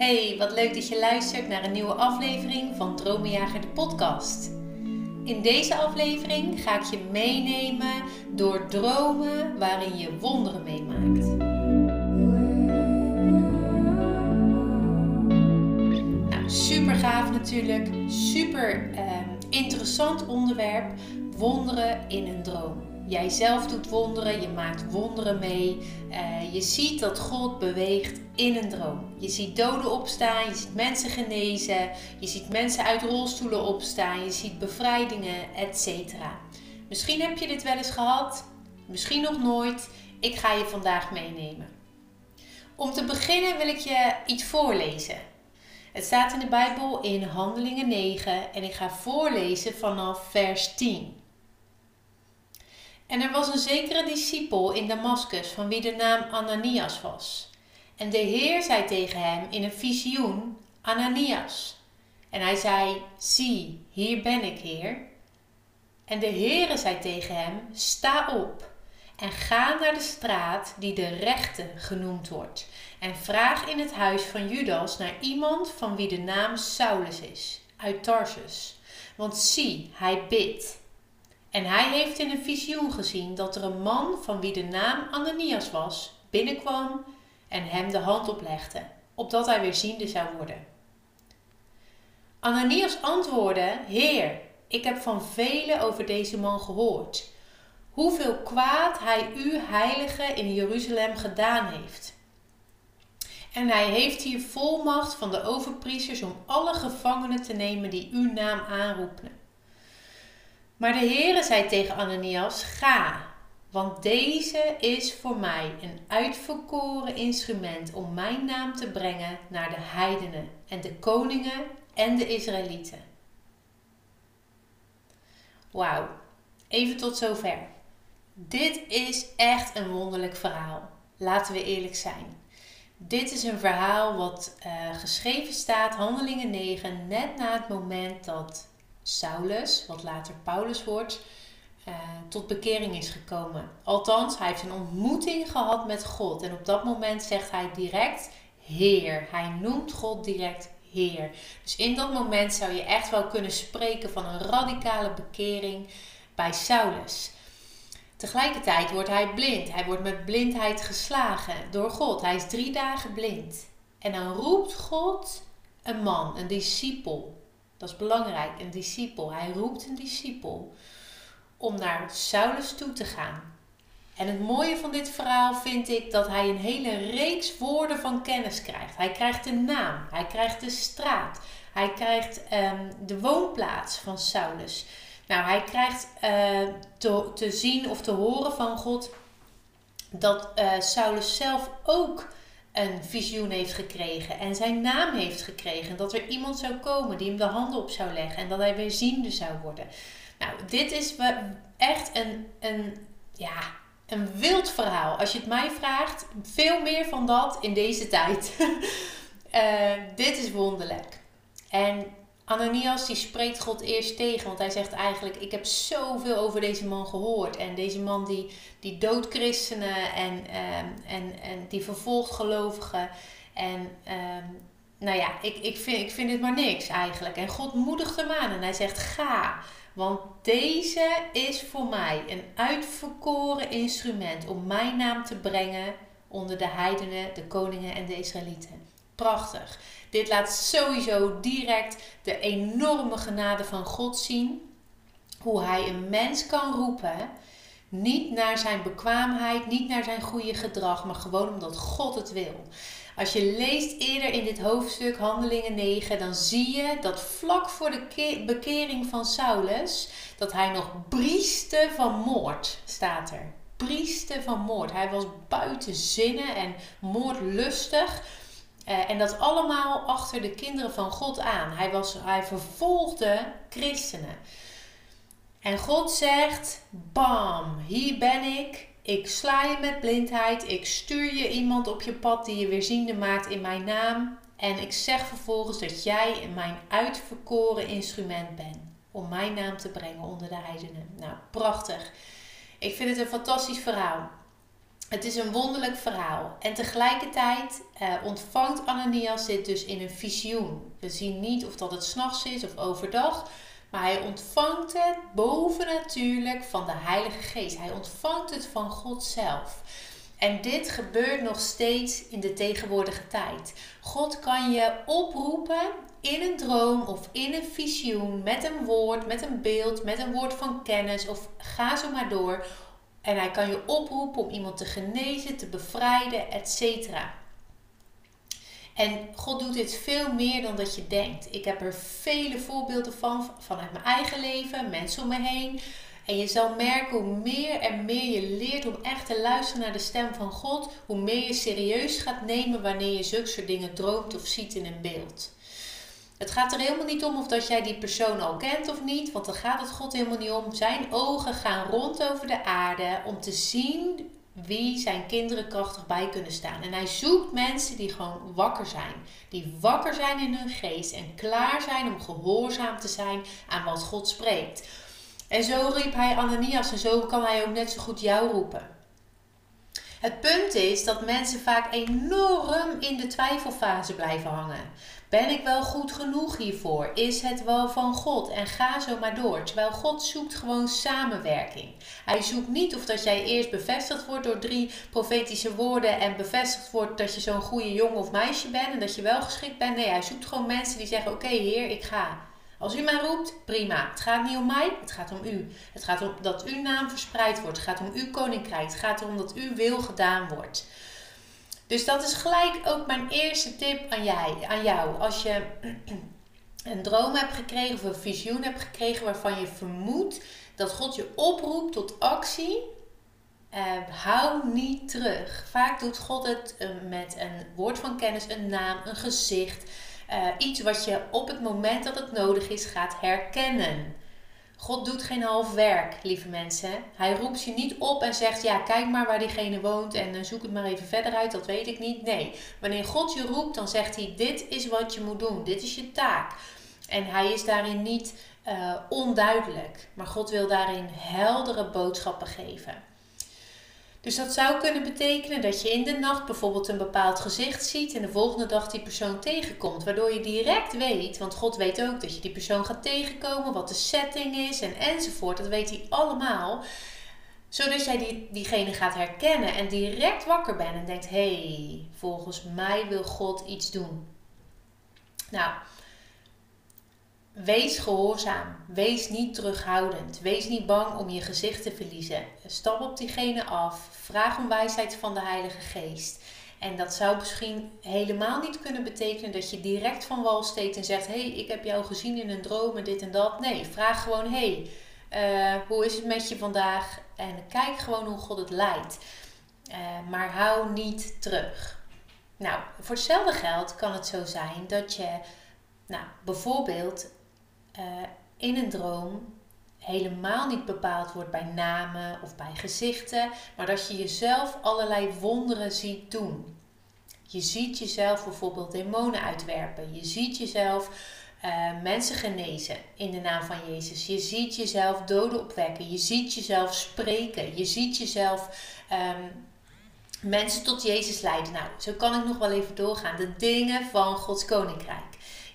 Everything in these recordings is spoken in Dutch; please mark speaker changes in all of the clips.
Speaker 1: Hey, wat leuk dat je luistert naar een nieuwe aflevering van Dromenjager de podcast. In deze aflevering ga ik je meenemen door dromen waarin je wonderen meemaakt. Nou, super gaaf natuurlijk, super eh, interessant onderwerp, wonderen in een droom. Jij zelf doet wonderen, je maakt wonderen mee. Uh, je ziet dat God beweegt in een droom. Je ziet doden opstaan, je ziet mensen genezen, je ziet mensen uit rolstoelen opstaan, je ziet bevrijdingen, etc. Misschien heb je dit wel eens gehad, misschien nog nooit. Ik ga je vandaag meenemen. Om te beginnen wil ik je iets voorlezen. Het staat in de Bijbel in Handelingen 9 en ik ga voorlezen vanaf vers 10. En er was een zekere discipel in Damascus van wie de naam Ananias was. En de Heer zei tegen hem in een visioen: Ananias. En hij zei: Zie, hier ben ik, Heer. En de Heere zei tegen hem: Sta op en ga naar de straat die de rechte genoemd wordt. En vraag in het huis van Judas naar iemand van wie de naam Saulus is, uit Tarsus. Want zie, hij bidt. En hij heeft in een visioen gezien dat er een man van wie de naam Ananias was, binnenkwam en hem de hand oplegde, opdat hij weer ziende zou worden. Ananias antwoordde: Heer, ik heb van velen over deze man gehoord, hoeveel kwaad hij u heilige in Jeruzalem gedaan heeft. En hij heeft hier volmacht van de overpriesters om alle gevangenen te nemen die uw naam aanroepen. Maar de Heere zei tegen Ananias: Ga, want deze is voor mij een uitverkoren instrument om mijn naam te brengen naar de heidenen en de koningen en de Israëlieten. Wauw, even tot zover. Dit is echt een wonderlijk verhaal. Laten we eerlijk zijn. Dit is een verhaal wat uh, geschreven staat, Handelingen 9, net na het moment dat Saulus, wat later Paulus wordt, uh, tot bekering is gekomen. Althans, hij heeft een ontmoeting gehad met God. En op dat moment zegt hij direct Heer. Hij noemt God direct Heer. Dus in dat moment zou je echt wel kunnen spreken van een radicale bekering bij Saulus. Tegelijkertijd wordt hij blind. Hij wordt met blindheid geslagen door God. Hij is drie dagen blind. En dan roept God een man, een discipel, dat is belangrijk, een discipel. Hij roept een discipel om naar Saulus toe te gaan. En het mooie van dit verhaal vind ik dat hij een hele reeks woorden van kennis krijgt. Hij krijgt de naam, hij krijgt de straat, hij krijgt um, de woonplaats van Saulus. Nou, hij krijgt uh, te, zien of te horen van God dat uh, Saulus zelf ook een visioen heeft gekregen en zijn naam heeft gekregen. Dat er iemand zou komen die hem de handen op zou leggen en dat hij weer ziende zou worden. Nou, dit is echt een, een, ja, een wild verhaal. Als je het mij vraagt, veel meer van dat in deze tijd. uh, dit is wonderlijk. En Ananias die spreekt God eerst tegen, want hij zegt eigenlijk: Ik heb zoveel over deze man gehoord. En deze man die, die doodt christenen en, um, en, en die vervolgt gelovigen. En um, nou ja, ik, ik, vind, ik vind dit maar niks eigenlijk. En God moedigt hem aan en hij zegt: Ga, want deze is voor mij een uitverkoren instrument om mijn naam te brengen onder de heidenen, de koningen en de Israëlieten. Prachtig. Dit laat sowieso direct de enorme genade van God zien. Hoe hij een mens kan roepen. Niet naar zijn bekwaamheid, niet naar zijn goede gedrag, maar gewoon omdat God het wil. Als je leest eerder in dit hoofdstuk, Handelingen 9, dan zie je dat vlak voor de bekering van Saulus, dat hij nog brieste van moord, staat er. Brieste van moord. Hij was buiten zinnen en moordlustig. Uh, en dat allemaal achter de kinderen van God aan. Hij, was, hij vervolgde christenen. En God zegt: Bam, hier ben ik. Ik sla je met blindheid. Ik stuur je iemand op je pad die je weer ziende maakt in mijn naam. En ik zeg vervolgens dat jij mijn uitverkoren instrument bent. Om mijn naam te brengen onder de heidenen. Nou, prachtig. Ik vind het een fantastisch verhaal. Het is een wonderlijk verhaal. En tegelijkertijd uh, ontvangt Ananias dit dus in een visioen. We zien niet of dat het s'nachts is of overdag. Maar hij ontvangt het bovennatuurlijk van de Heilige Geest. Hij ontvangt het van God zelf. En dit gebeurt nog steeds in de tegenwoordige tijd. God kan je oproepen in een droom of in een visioen met een woord, met een beeld, met een woord van kennis of ga zo maar door. En hij kan je oproepen om iemand te genezen, te bevrijden, etc. En God doet dit veel meer dan dat je denkt. Ik heb er vele voorbeelden van, vanuit mijn eigen leven, mensen om me heen. En je zal merken hoe meer en meer je leert om echt te luisteren naar de stem van God, hoe meer je serieus gaat nemen wanneer je zulke soort dingen droomt of ziet in een beeld. Het gaat er helemaal niet om of dat jij die persoon al kent of niet, want dan gaat het God helemaal niet om. Zijn ogen gaan rond over de aarde om te zien wie zijn kinderen krachtig bij kunnen staan. En hij zoekt mensen die gewoon wakker zijn. Die wakker zijn in hun geest en klaar zijn om gehoorzaam te zijn aan wat God spreekt. En zo riep hij Ananias en zo kan hij ook net zo goed jou roepen. Het punt is dat mensen vaak enorm in de twijfelfase blijven hangen. Ben ik wel goed genoeg hiervoor? Is het wel van God? En ga zo maar door. Terwijl God zoekt gewoon samenwerking. Hij zoekt niet of dat jij eerst bevestigd wordt door drie profetische woorden en bevestigd wordt dat je zo'n goede jongen of meisje bent en dat je wel geschikt bent. Nee, hij zoekt gewoon mensen die zeggen: Oké, Heer, ik ga. Als u mij roept, prima. Het gaat niet om mij, het gaat om u. Het gaat om dat uw naam verspreid wordt. Het gaat om uw koninkrijk. Het gaat erom dat uw wil gedaan wordt. Dus dat is gelijk ook mijn eerste tip aan, jij, aan jou. Als je een droom hebt gekregen of een visioen hebt gekregen waarvan je vermoedt dat God je oproept tot actie, eh, hou niet terug. Vaak doet God het eh, met een woord van kennis, een naam, een gezicht. Uh, iets wat je op het moment dat het nodig is gaat herkennen. God doet geen half werk, lieve mensen. Hij roept je niet op en zegt: Ja, kijk maar waar diegene woont en uh, zoek het maar even verder uit, dat weet ik niet. Nee, wanneer God je roept, dan zegt hij: Dit is wat je moet doen, dit is je taak. En hij is daarin niet uh, onduidelijk, maar God wil daarin heldere boodschappen geven. Dus dat zou kunnen betekenen dat je in de nacht bijvoorbeeld een bepaald gezicht ziet en de volgende dag die persoon tegenkomt. Waardoor je direct weet, want God weet ook dat je die persoon gaat tegenkomen, wat de setting is en enzovoort. Dat weet hij allemaal. Zodat jij die, diegene gaat herkennen en direct wakker bent en denkt: hé, hey, volgens mij wil God iets doen. Nou, Wees gehoorzaam. Wees niet terughoudend. Wees niet bang om je gezicht te verliezen. Stap op diegene af. Vraag om wijsheid van de Heilige Geest. En dat zou misschien helemaal niet kunnen betekenen dat je direct van wal steekt en zegt: hey, ik heb jou gezien in een droom en dit en dat. Nee, vraag gewoon: hey, uh, hoe is het met je vandaag? En kijk gewoon hoe God het leidt. Uh, maar hou niet terug. Nou, voor hetzelfde geld kan het zo zijn dat je, nou, bijvoorbeeld uh, in een droom helemaal niet bepaald wordt bij namen of bij gezichten, maar dat je jezelf allerlei wonderen ziet doen. Je ziet jezelf bijvoorbeeld demonen uitwerpen. Je ziet jezelf uh, mensen genezen in de naam van Jezus. Je ziet jezelf doden opwekken. Je ziet jezelf spreken. Je ziet jezelf um, mensen tot Jezus leiden. Nou, zo kan ik nog wel even doorgaan. De dingen van Gods koninkrijk.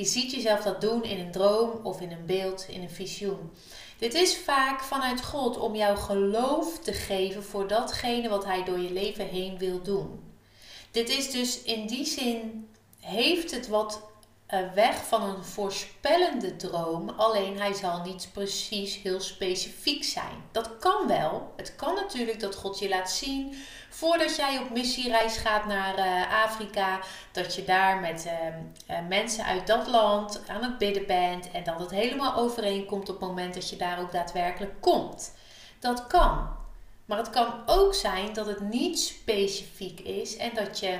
Speaker 1: Je ziet jezelf dat doen in een droom of in een beeld, in een visioen. Dit is vaak vanuit God om jouw geloof te geven voor datgene wat Hij door je leven heen wil doen. Dit is dus in die zin, heeft het wat weg van een voorspellende droom, alleen hij zal niet precies heel specifiek zijn. Dat kan wel. Het kan natuurlijk dat God je laat zien voordat jij op missiereis gaat naar uh, Afrika, dat je daar met uh, mensen uit dat land aan het bidden bent en dat het helemaal overeenkomt op het moment dat je daar ook daadwerkelijk komt. Dat kan. Maar het kan ook zijn dat het niet specifiek is en dat je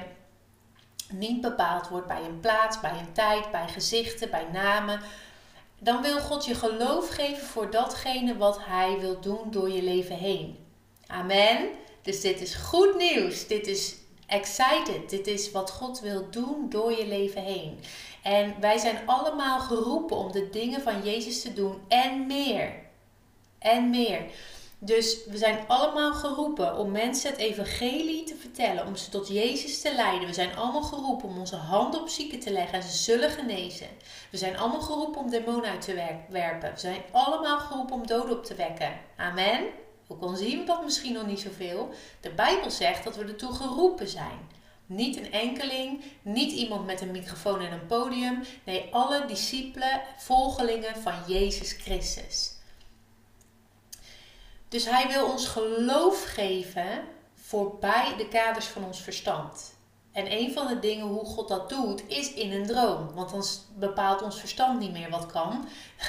Speaker 1: niet bepaald wordt bij een plaats, bij een tijd, bij gezichten, bij namen. Dan wil God je geloof geven voor datgene wat Hij wil doen door je leven heen. Amen. Dus dit is goed nieuws. Dit is excited. Dit is wat God wil doen door je leven heen. En wij zijn allemaal geroepen om de dingen van Jezus te doen en meer. En meer. Dus we zijn allemaal geroepen om mensen het evangelie te vertellen, om ze tot Jezus te leiden. We zijn allemaal geroepen om onze hand op zieken te leggen en ze zullen genezen. We zijn allemaal geroepen om demonen uit te werpen. We zijn allemaal geroepen om doden op te wekken. Amen. Ook al zien we dat misschien nog niet zoveel. De Bijbel zegt dat we ertoe geroepen zijn. Niet een enkeling, niet iemand met een microfoon en een podium. Nee, alle discipelen, volgelingen van Jezus Christus. Dus hij wil ons geloof geven voorbij de kaders van ons verstand. En een van de dingen hoe God dat doet, is in een droom. Want dan bepaalt ons verstand niet meer wat kan,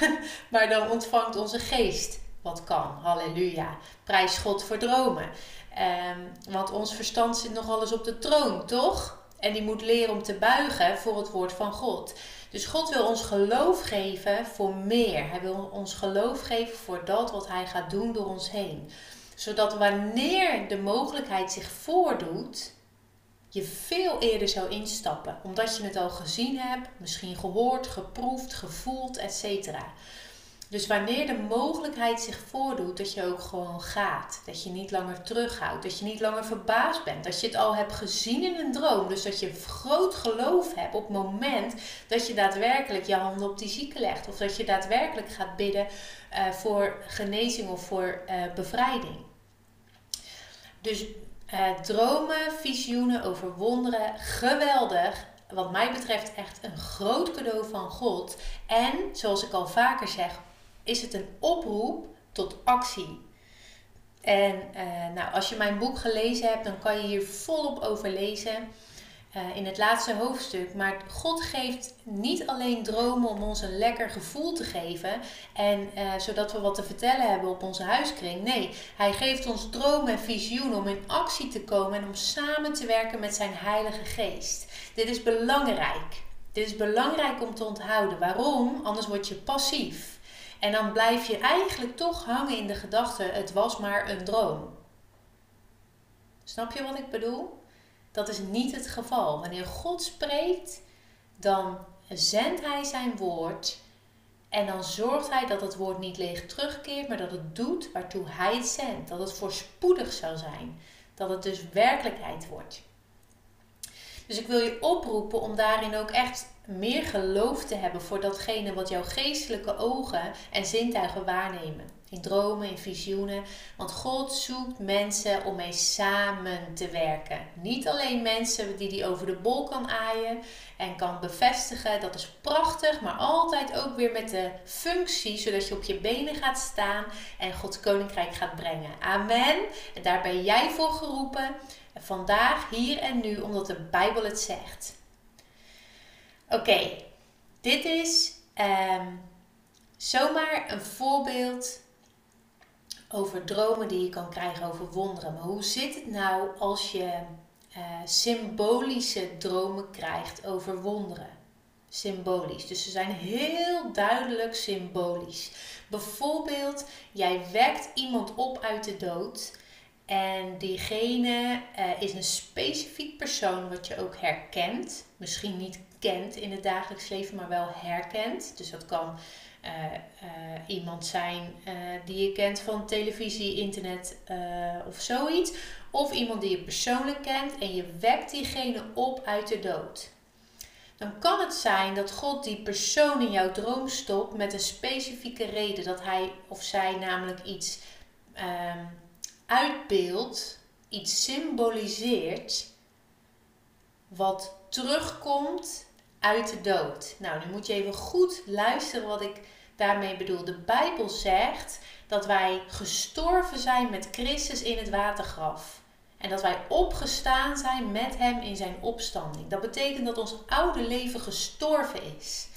Speaker 1: maar dan ontvangt onze geest wat kan. Halleluja. Prijs God voor dromen. Um, want ons verstand zit nog alles op de troon, toch? En die moet leren om te buigen voor het woord van God. Dus God wil ons geloof geven voor meer. Hij wil ons geloof geven voor dat wat Hij gaat doen door ons heen. Zodat wanneer de mogelijkheid zich voordoet, je veel eerder zou instappen. Omdat je het al gezien hebt, misschien gehoord, geproefd, gevoeld, etc. Dus wanneer de mogelijkheid zich voordoet dat je ook gewoon gaat, dat je niet langer terughoudt, dat je niet langer verbaasd bent, dat je het al hebt gezien in een droom, dus dat je groot geloof hebt op het moment dat je daadwerkelijk je handen op die zieke legt of dat je daadwerkelijk gaat bidden uh, voor genezing of voor uh, bevrijding. Dus uh, dromen, visioenen over wonderen, geweldig wat mij betreft echt een groot cadeau van God. En zoals ik al vaker zeg, is het een oproep tot actie. En uh, nou, als je mijn boek gelezen hebt, dan kan je hier volop over lezen. Uh, in het laatste hoofdstuk. Maar God geeft niet alleen dromen om ons een lekker gevoel te geven. En uh, zodat we wat te vertellen hebben op onze huiskring. Nee, Hij geeft ons dromen en visioenen om in actie te komen en om samen te werken met zijn Heilige Geest. Dit is belangrijk. Dit is belangrijk om te onthouden. Waarom? Anders word je passief. En dan blijf je eigenlijk toch hangen in de gedachte: het was maar een droom. Snap je wat ik bedoel? Dat is niet het geval. Wanneer God spreekt, dan zendt Hij zijn woord. En dan zorgt Hij dat het woord niet leeg terugkeert, maar dat het doet waartoe Hij het zendt. Dat het voorspoedig zal zijn. Dat het dus werkelijkheid wordt. Dus ik wil je oproepen om daarin ook echt meer geloof te hebben voor datgene wat jouw geestelijke ogen en zintuigen waarnemen. In dromen, in visioenen. Want God zoekt mensen om mee samen te werken. Niet alleen mensen die die over de bol kan aaien en kan bevestigen. Dat is prachtig, maar altijd ook weer met de functie zodat je op je benen gaat staan en Gods koninkrijk gaat brengen. Amen. En daar ben jij voor geroepen. Vandaag, hier en nu, omdat de Bijbel het zegt. Oké, dit is um, zomaar een voorbeeld over dromen die je kan krijgen over wonderen. Maar hoe zit het nou als je uh, symbolische dromen krijgt over wonderen? Symbolisch. Dus ze zijn heel duidelijk symbolisch. Bijvoorbeeld, jij wekt iemand op uit de dood. En diegene uh, is een specifiek persoon wat je ook herkent. Misschien niet kent in het dagelijks leven, maar wel herkent. Dus dat kan uh, uh, iemand zijn uh, die je kent van televisie, internet of zoiets. Of iemand die je persoonlijk kent en je wekt diegene op uit de dood. Dan kan het zijn dat God die persoon in jouw droom stopt met een specifieke reden. Dat hij of zij namelijk iets ehm, uitbeeldt, iets symboliseert, wat terugkomt uit de dood. Nou, nu moet je even goed luisteren wat ik daarmee bedoel. De Bijbel zegt dat wij gestorven zijn met Christus in het watergraf. En dat wij opgestaan zijn met Hem in zijn opstanding. Dat betekent dat ons oude leven gestorven is.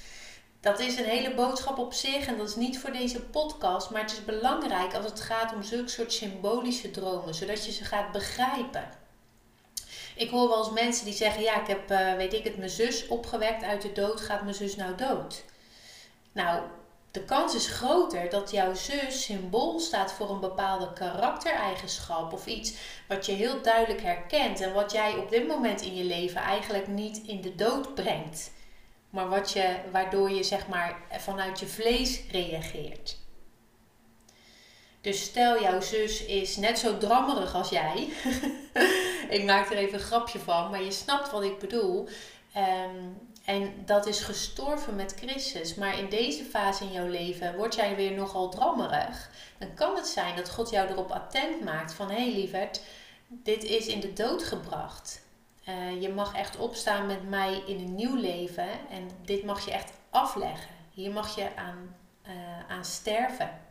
Speaker 1: Dat is een hele boodschap op zich en dat is niet voor deze podcast, maar het is belangrijk als het gaat om zulke soort symbolische dromen, zodat je ze gaat begrijpen. Ik hoor wel eens mensen die zeggen: Ja, ik heb, uh, weet ik het, mijn zus opgewekt uit de dood. Gaat mijn zus nou dood? Nou, de kans is groter dat jouw zus symbool staat voor een bepaalde karaktereigenschap of iets wat je heel duidelijk herkent en wat jij op dit moment in je leven eigenlijk niet in de dood brengt, maar wat je, waardoor je zeg maar vanuit je vlees reageert. Dus stel jouw zus is net zo drammerig als jij. ik maak er even een grapje van, maar je snapt wat ik bedoel. Ehm, en dat is gestorven met Christus. Maar in deze fase in jouw leven word jij weer nogal drammerig. Dan kan het zijn dat God jou erop attent maakt van... Hé hey, lieverd, dit is in de dood gebracht. Uh, je mag echt opstaan met mij in een nieuw leven. En dit mag je echt afleggen. Hier mag je aan, uh, aan sterven.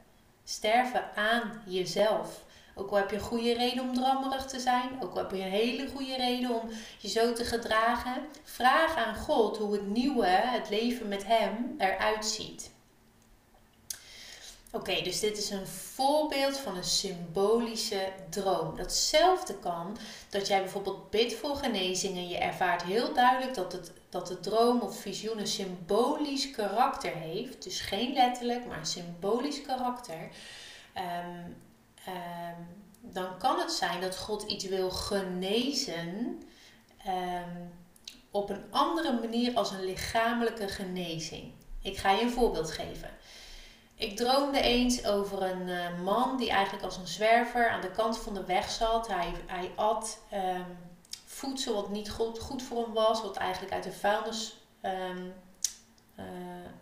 Speaker 1: Sterven aan jezelf. Ook al heb je een goede reden om drammerig te zijn, ook al heb je een hele goede reden om je zo te gedragen, vraag aan God hoe het nieuwe, het leven met Hem, eruit ziet. Oké, dus dit is een voorbeeld van een symbolische droom. Datzelfde kan dat jij bijvoorbeeld bidt voor genezing en je ervaart heel duidelijk dat, het, dat de droom of visioen een symbolisch karakter heeft. Dus geen letterlijk, maar een symbolisch karakter. Um, Ehm, dan kan het zijn dat God iets wil genezen ehm, op een andere manier als een lichamelijke genezing. Ik ga je een voorbeeld geven. Ik droomde eens over een uh, man die eigenlijk als een zwerver aan de kant van de weg zat. Hij, hij at voedsel wat niet goed, goed voor hem was, wat eigenlijk uit een vuilnis, um, uh,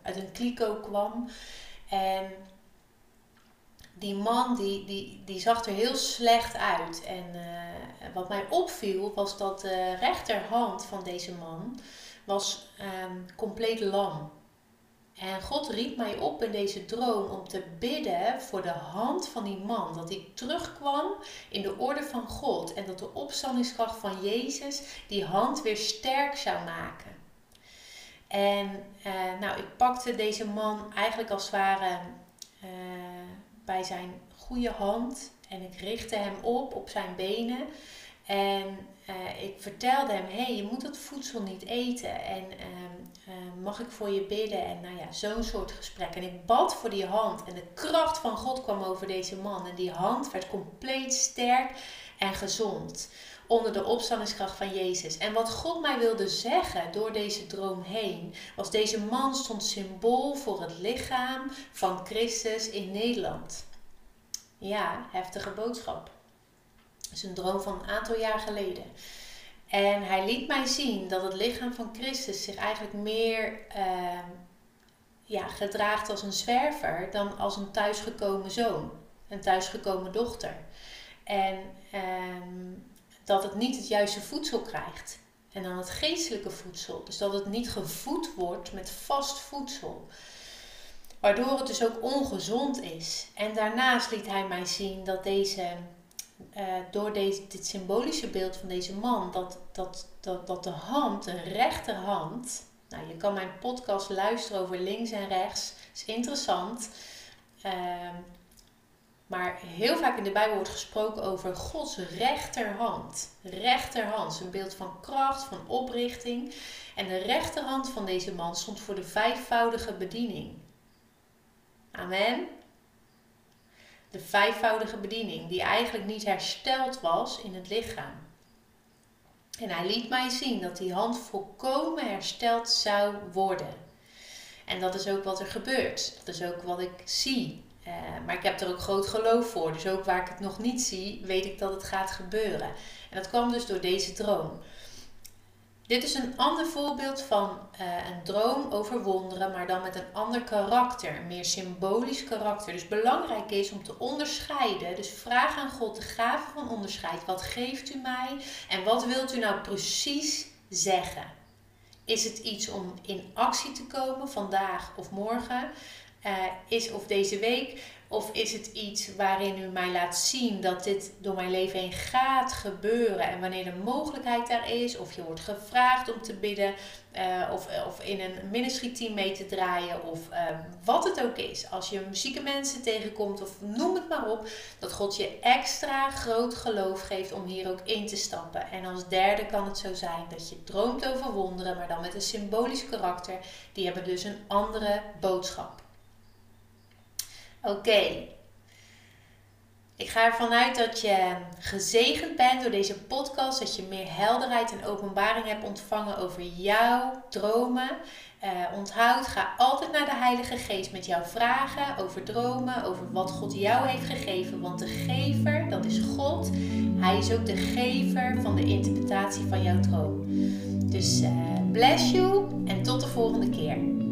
Speaker 1: uit een kliko kwam. En die man die, die, die zag er heel slecht uit. En uh, wat mij opviel was dat de rechterhand van deze man was um, compleet lam. En God riep mij op in deze droom om te bidden voor de hand van die man. Dat hij terugkwam in de orde van God. En dat de opstandingskracht van Jezus die hand weer sterk zou maken. En uh, nou, ik pakte deze man eigenlijk als het ware uh, bij zijn goede hand en ik richtte hem op op zijn benen. En uh, ik vertelde hem: hé, hey, je moet dat voedsel niet eten. En uh, uh, mag ik voor je bidden? En nou ja, zo'n soort gesprek. En ik bad voor die hand. En de kracht van God kwam over deze man. En die hand werd compleet sterk en gezond. Onder de opstandingskracht van Jezus. En wat God mij wilde zeggen door deze droom heen, was deze man stond symbool voor het lichaam van Christus in Nederland. Ja, heftige boodschap. Is een droom van een aantal jaar geleden. En hij liet mij zien dat het lichaam van Christus zich eigenlijk meer uh, ja, gedraagt als een zwerver dan als een thuisgekomen zoon, een thuisgekomen dochter. En uh, dat het niet het juiste voedsel krijgt. En dan het geestelijke voedsel. Dus dat het niet gevoed wordt met vast voedsel. Waardoor het dus ook ongezond is. En daarnaast liet hij mij zien dat deze, uh, door deze, dit symbolische beeld van deze man, dat, dat, dat, dat de hand, de rechterhand. Nou, je kan mijn podcast luisteren over links en rechts. is interessant. Uh, maar heel vaak in de Bijbel wordt gesproken over Gods rechterhand. Rechterhand een beeld van kracht, van oprichting. En de rechterhand van deze man stond voor de vijfvoudige bediening. Amen. De vijfvoudige bediening, die eigenlijk niet hersteld was in het lichaam. En hij liet mij zien dat die hand volkomen hersteld zou worden. En dat is ook wat er gebeurt. Dat is ook wat ik zie. Uh, maar ik heb er ook groot geloof voor. Dus ook waar ik het nog niet zie, weet ik dat het gaat gebeuren. En dat kwam dus door deze droom. Dit is een ander voorbeeld van uh, een droom over wonderen, maar dan met een ander karakter, een meer symbolisch karakter. Dus belangrijk is om te onderscheiden. Dus vraag aan God de gave van onderscheid. Wat geeft u mij en wat wilt u nou precies zeggen? Is het iets om in actie te komen vandaag of morgen? Uh, is of deze week? Of is het iets waarin u mij laat zien dat dit door mijn leven heen gaat gebeuren? En wanneer de mogelijkheid daar is, of je wordt gevraagd om te bidden, uh, of, of in een ministry team mee te draaien, of uh, wat het ook is. Als je muzieke mensen tegenkomt, of noem het maar op, dat God je extra groot geloof geeft om hier ook in te stappen. En als derde kan het zo zijn dat je droomt over wonderen, maar dan met een symbolisch karakter. Die hebben dus een andere boodschap. Oké. Ik ga ervan uit dat je gezegend bent door deze podcast, dat je meer helderheid en openbaring hebt ontvangen over jouw dromen. Uh, onthoud, ga altijd naar de Heilige Geest met jouw vragen over dromen, over wat God jou heeft gegeven. Want de gever, dat is God. Hij is ook de gever van de interpretatie van jouw droom. Dus uh, bless you en tot de volgende keer.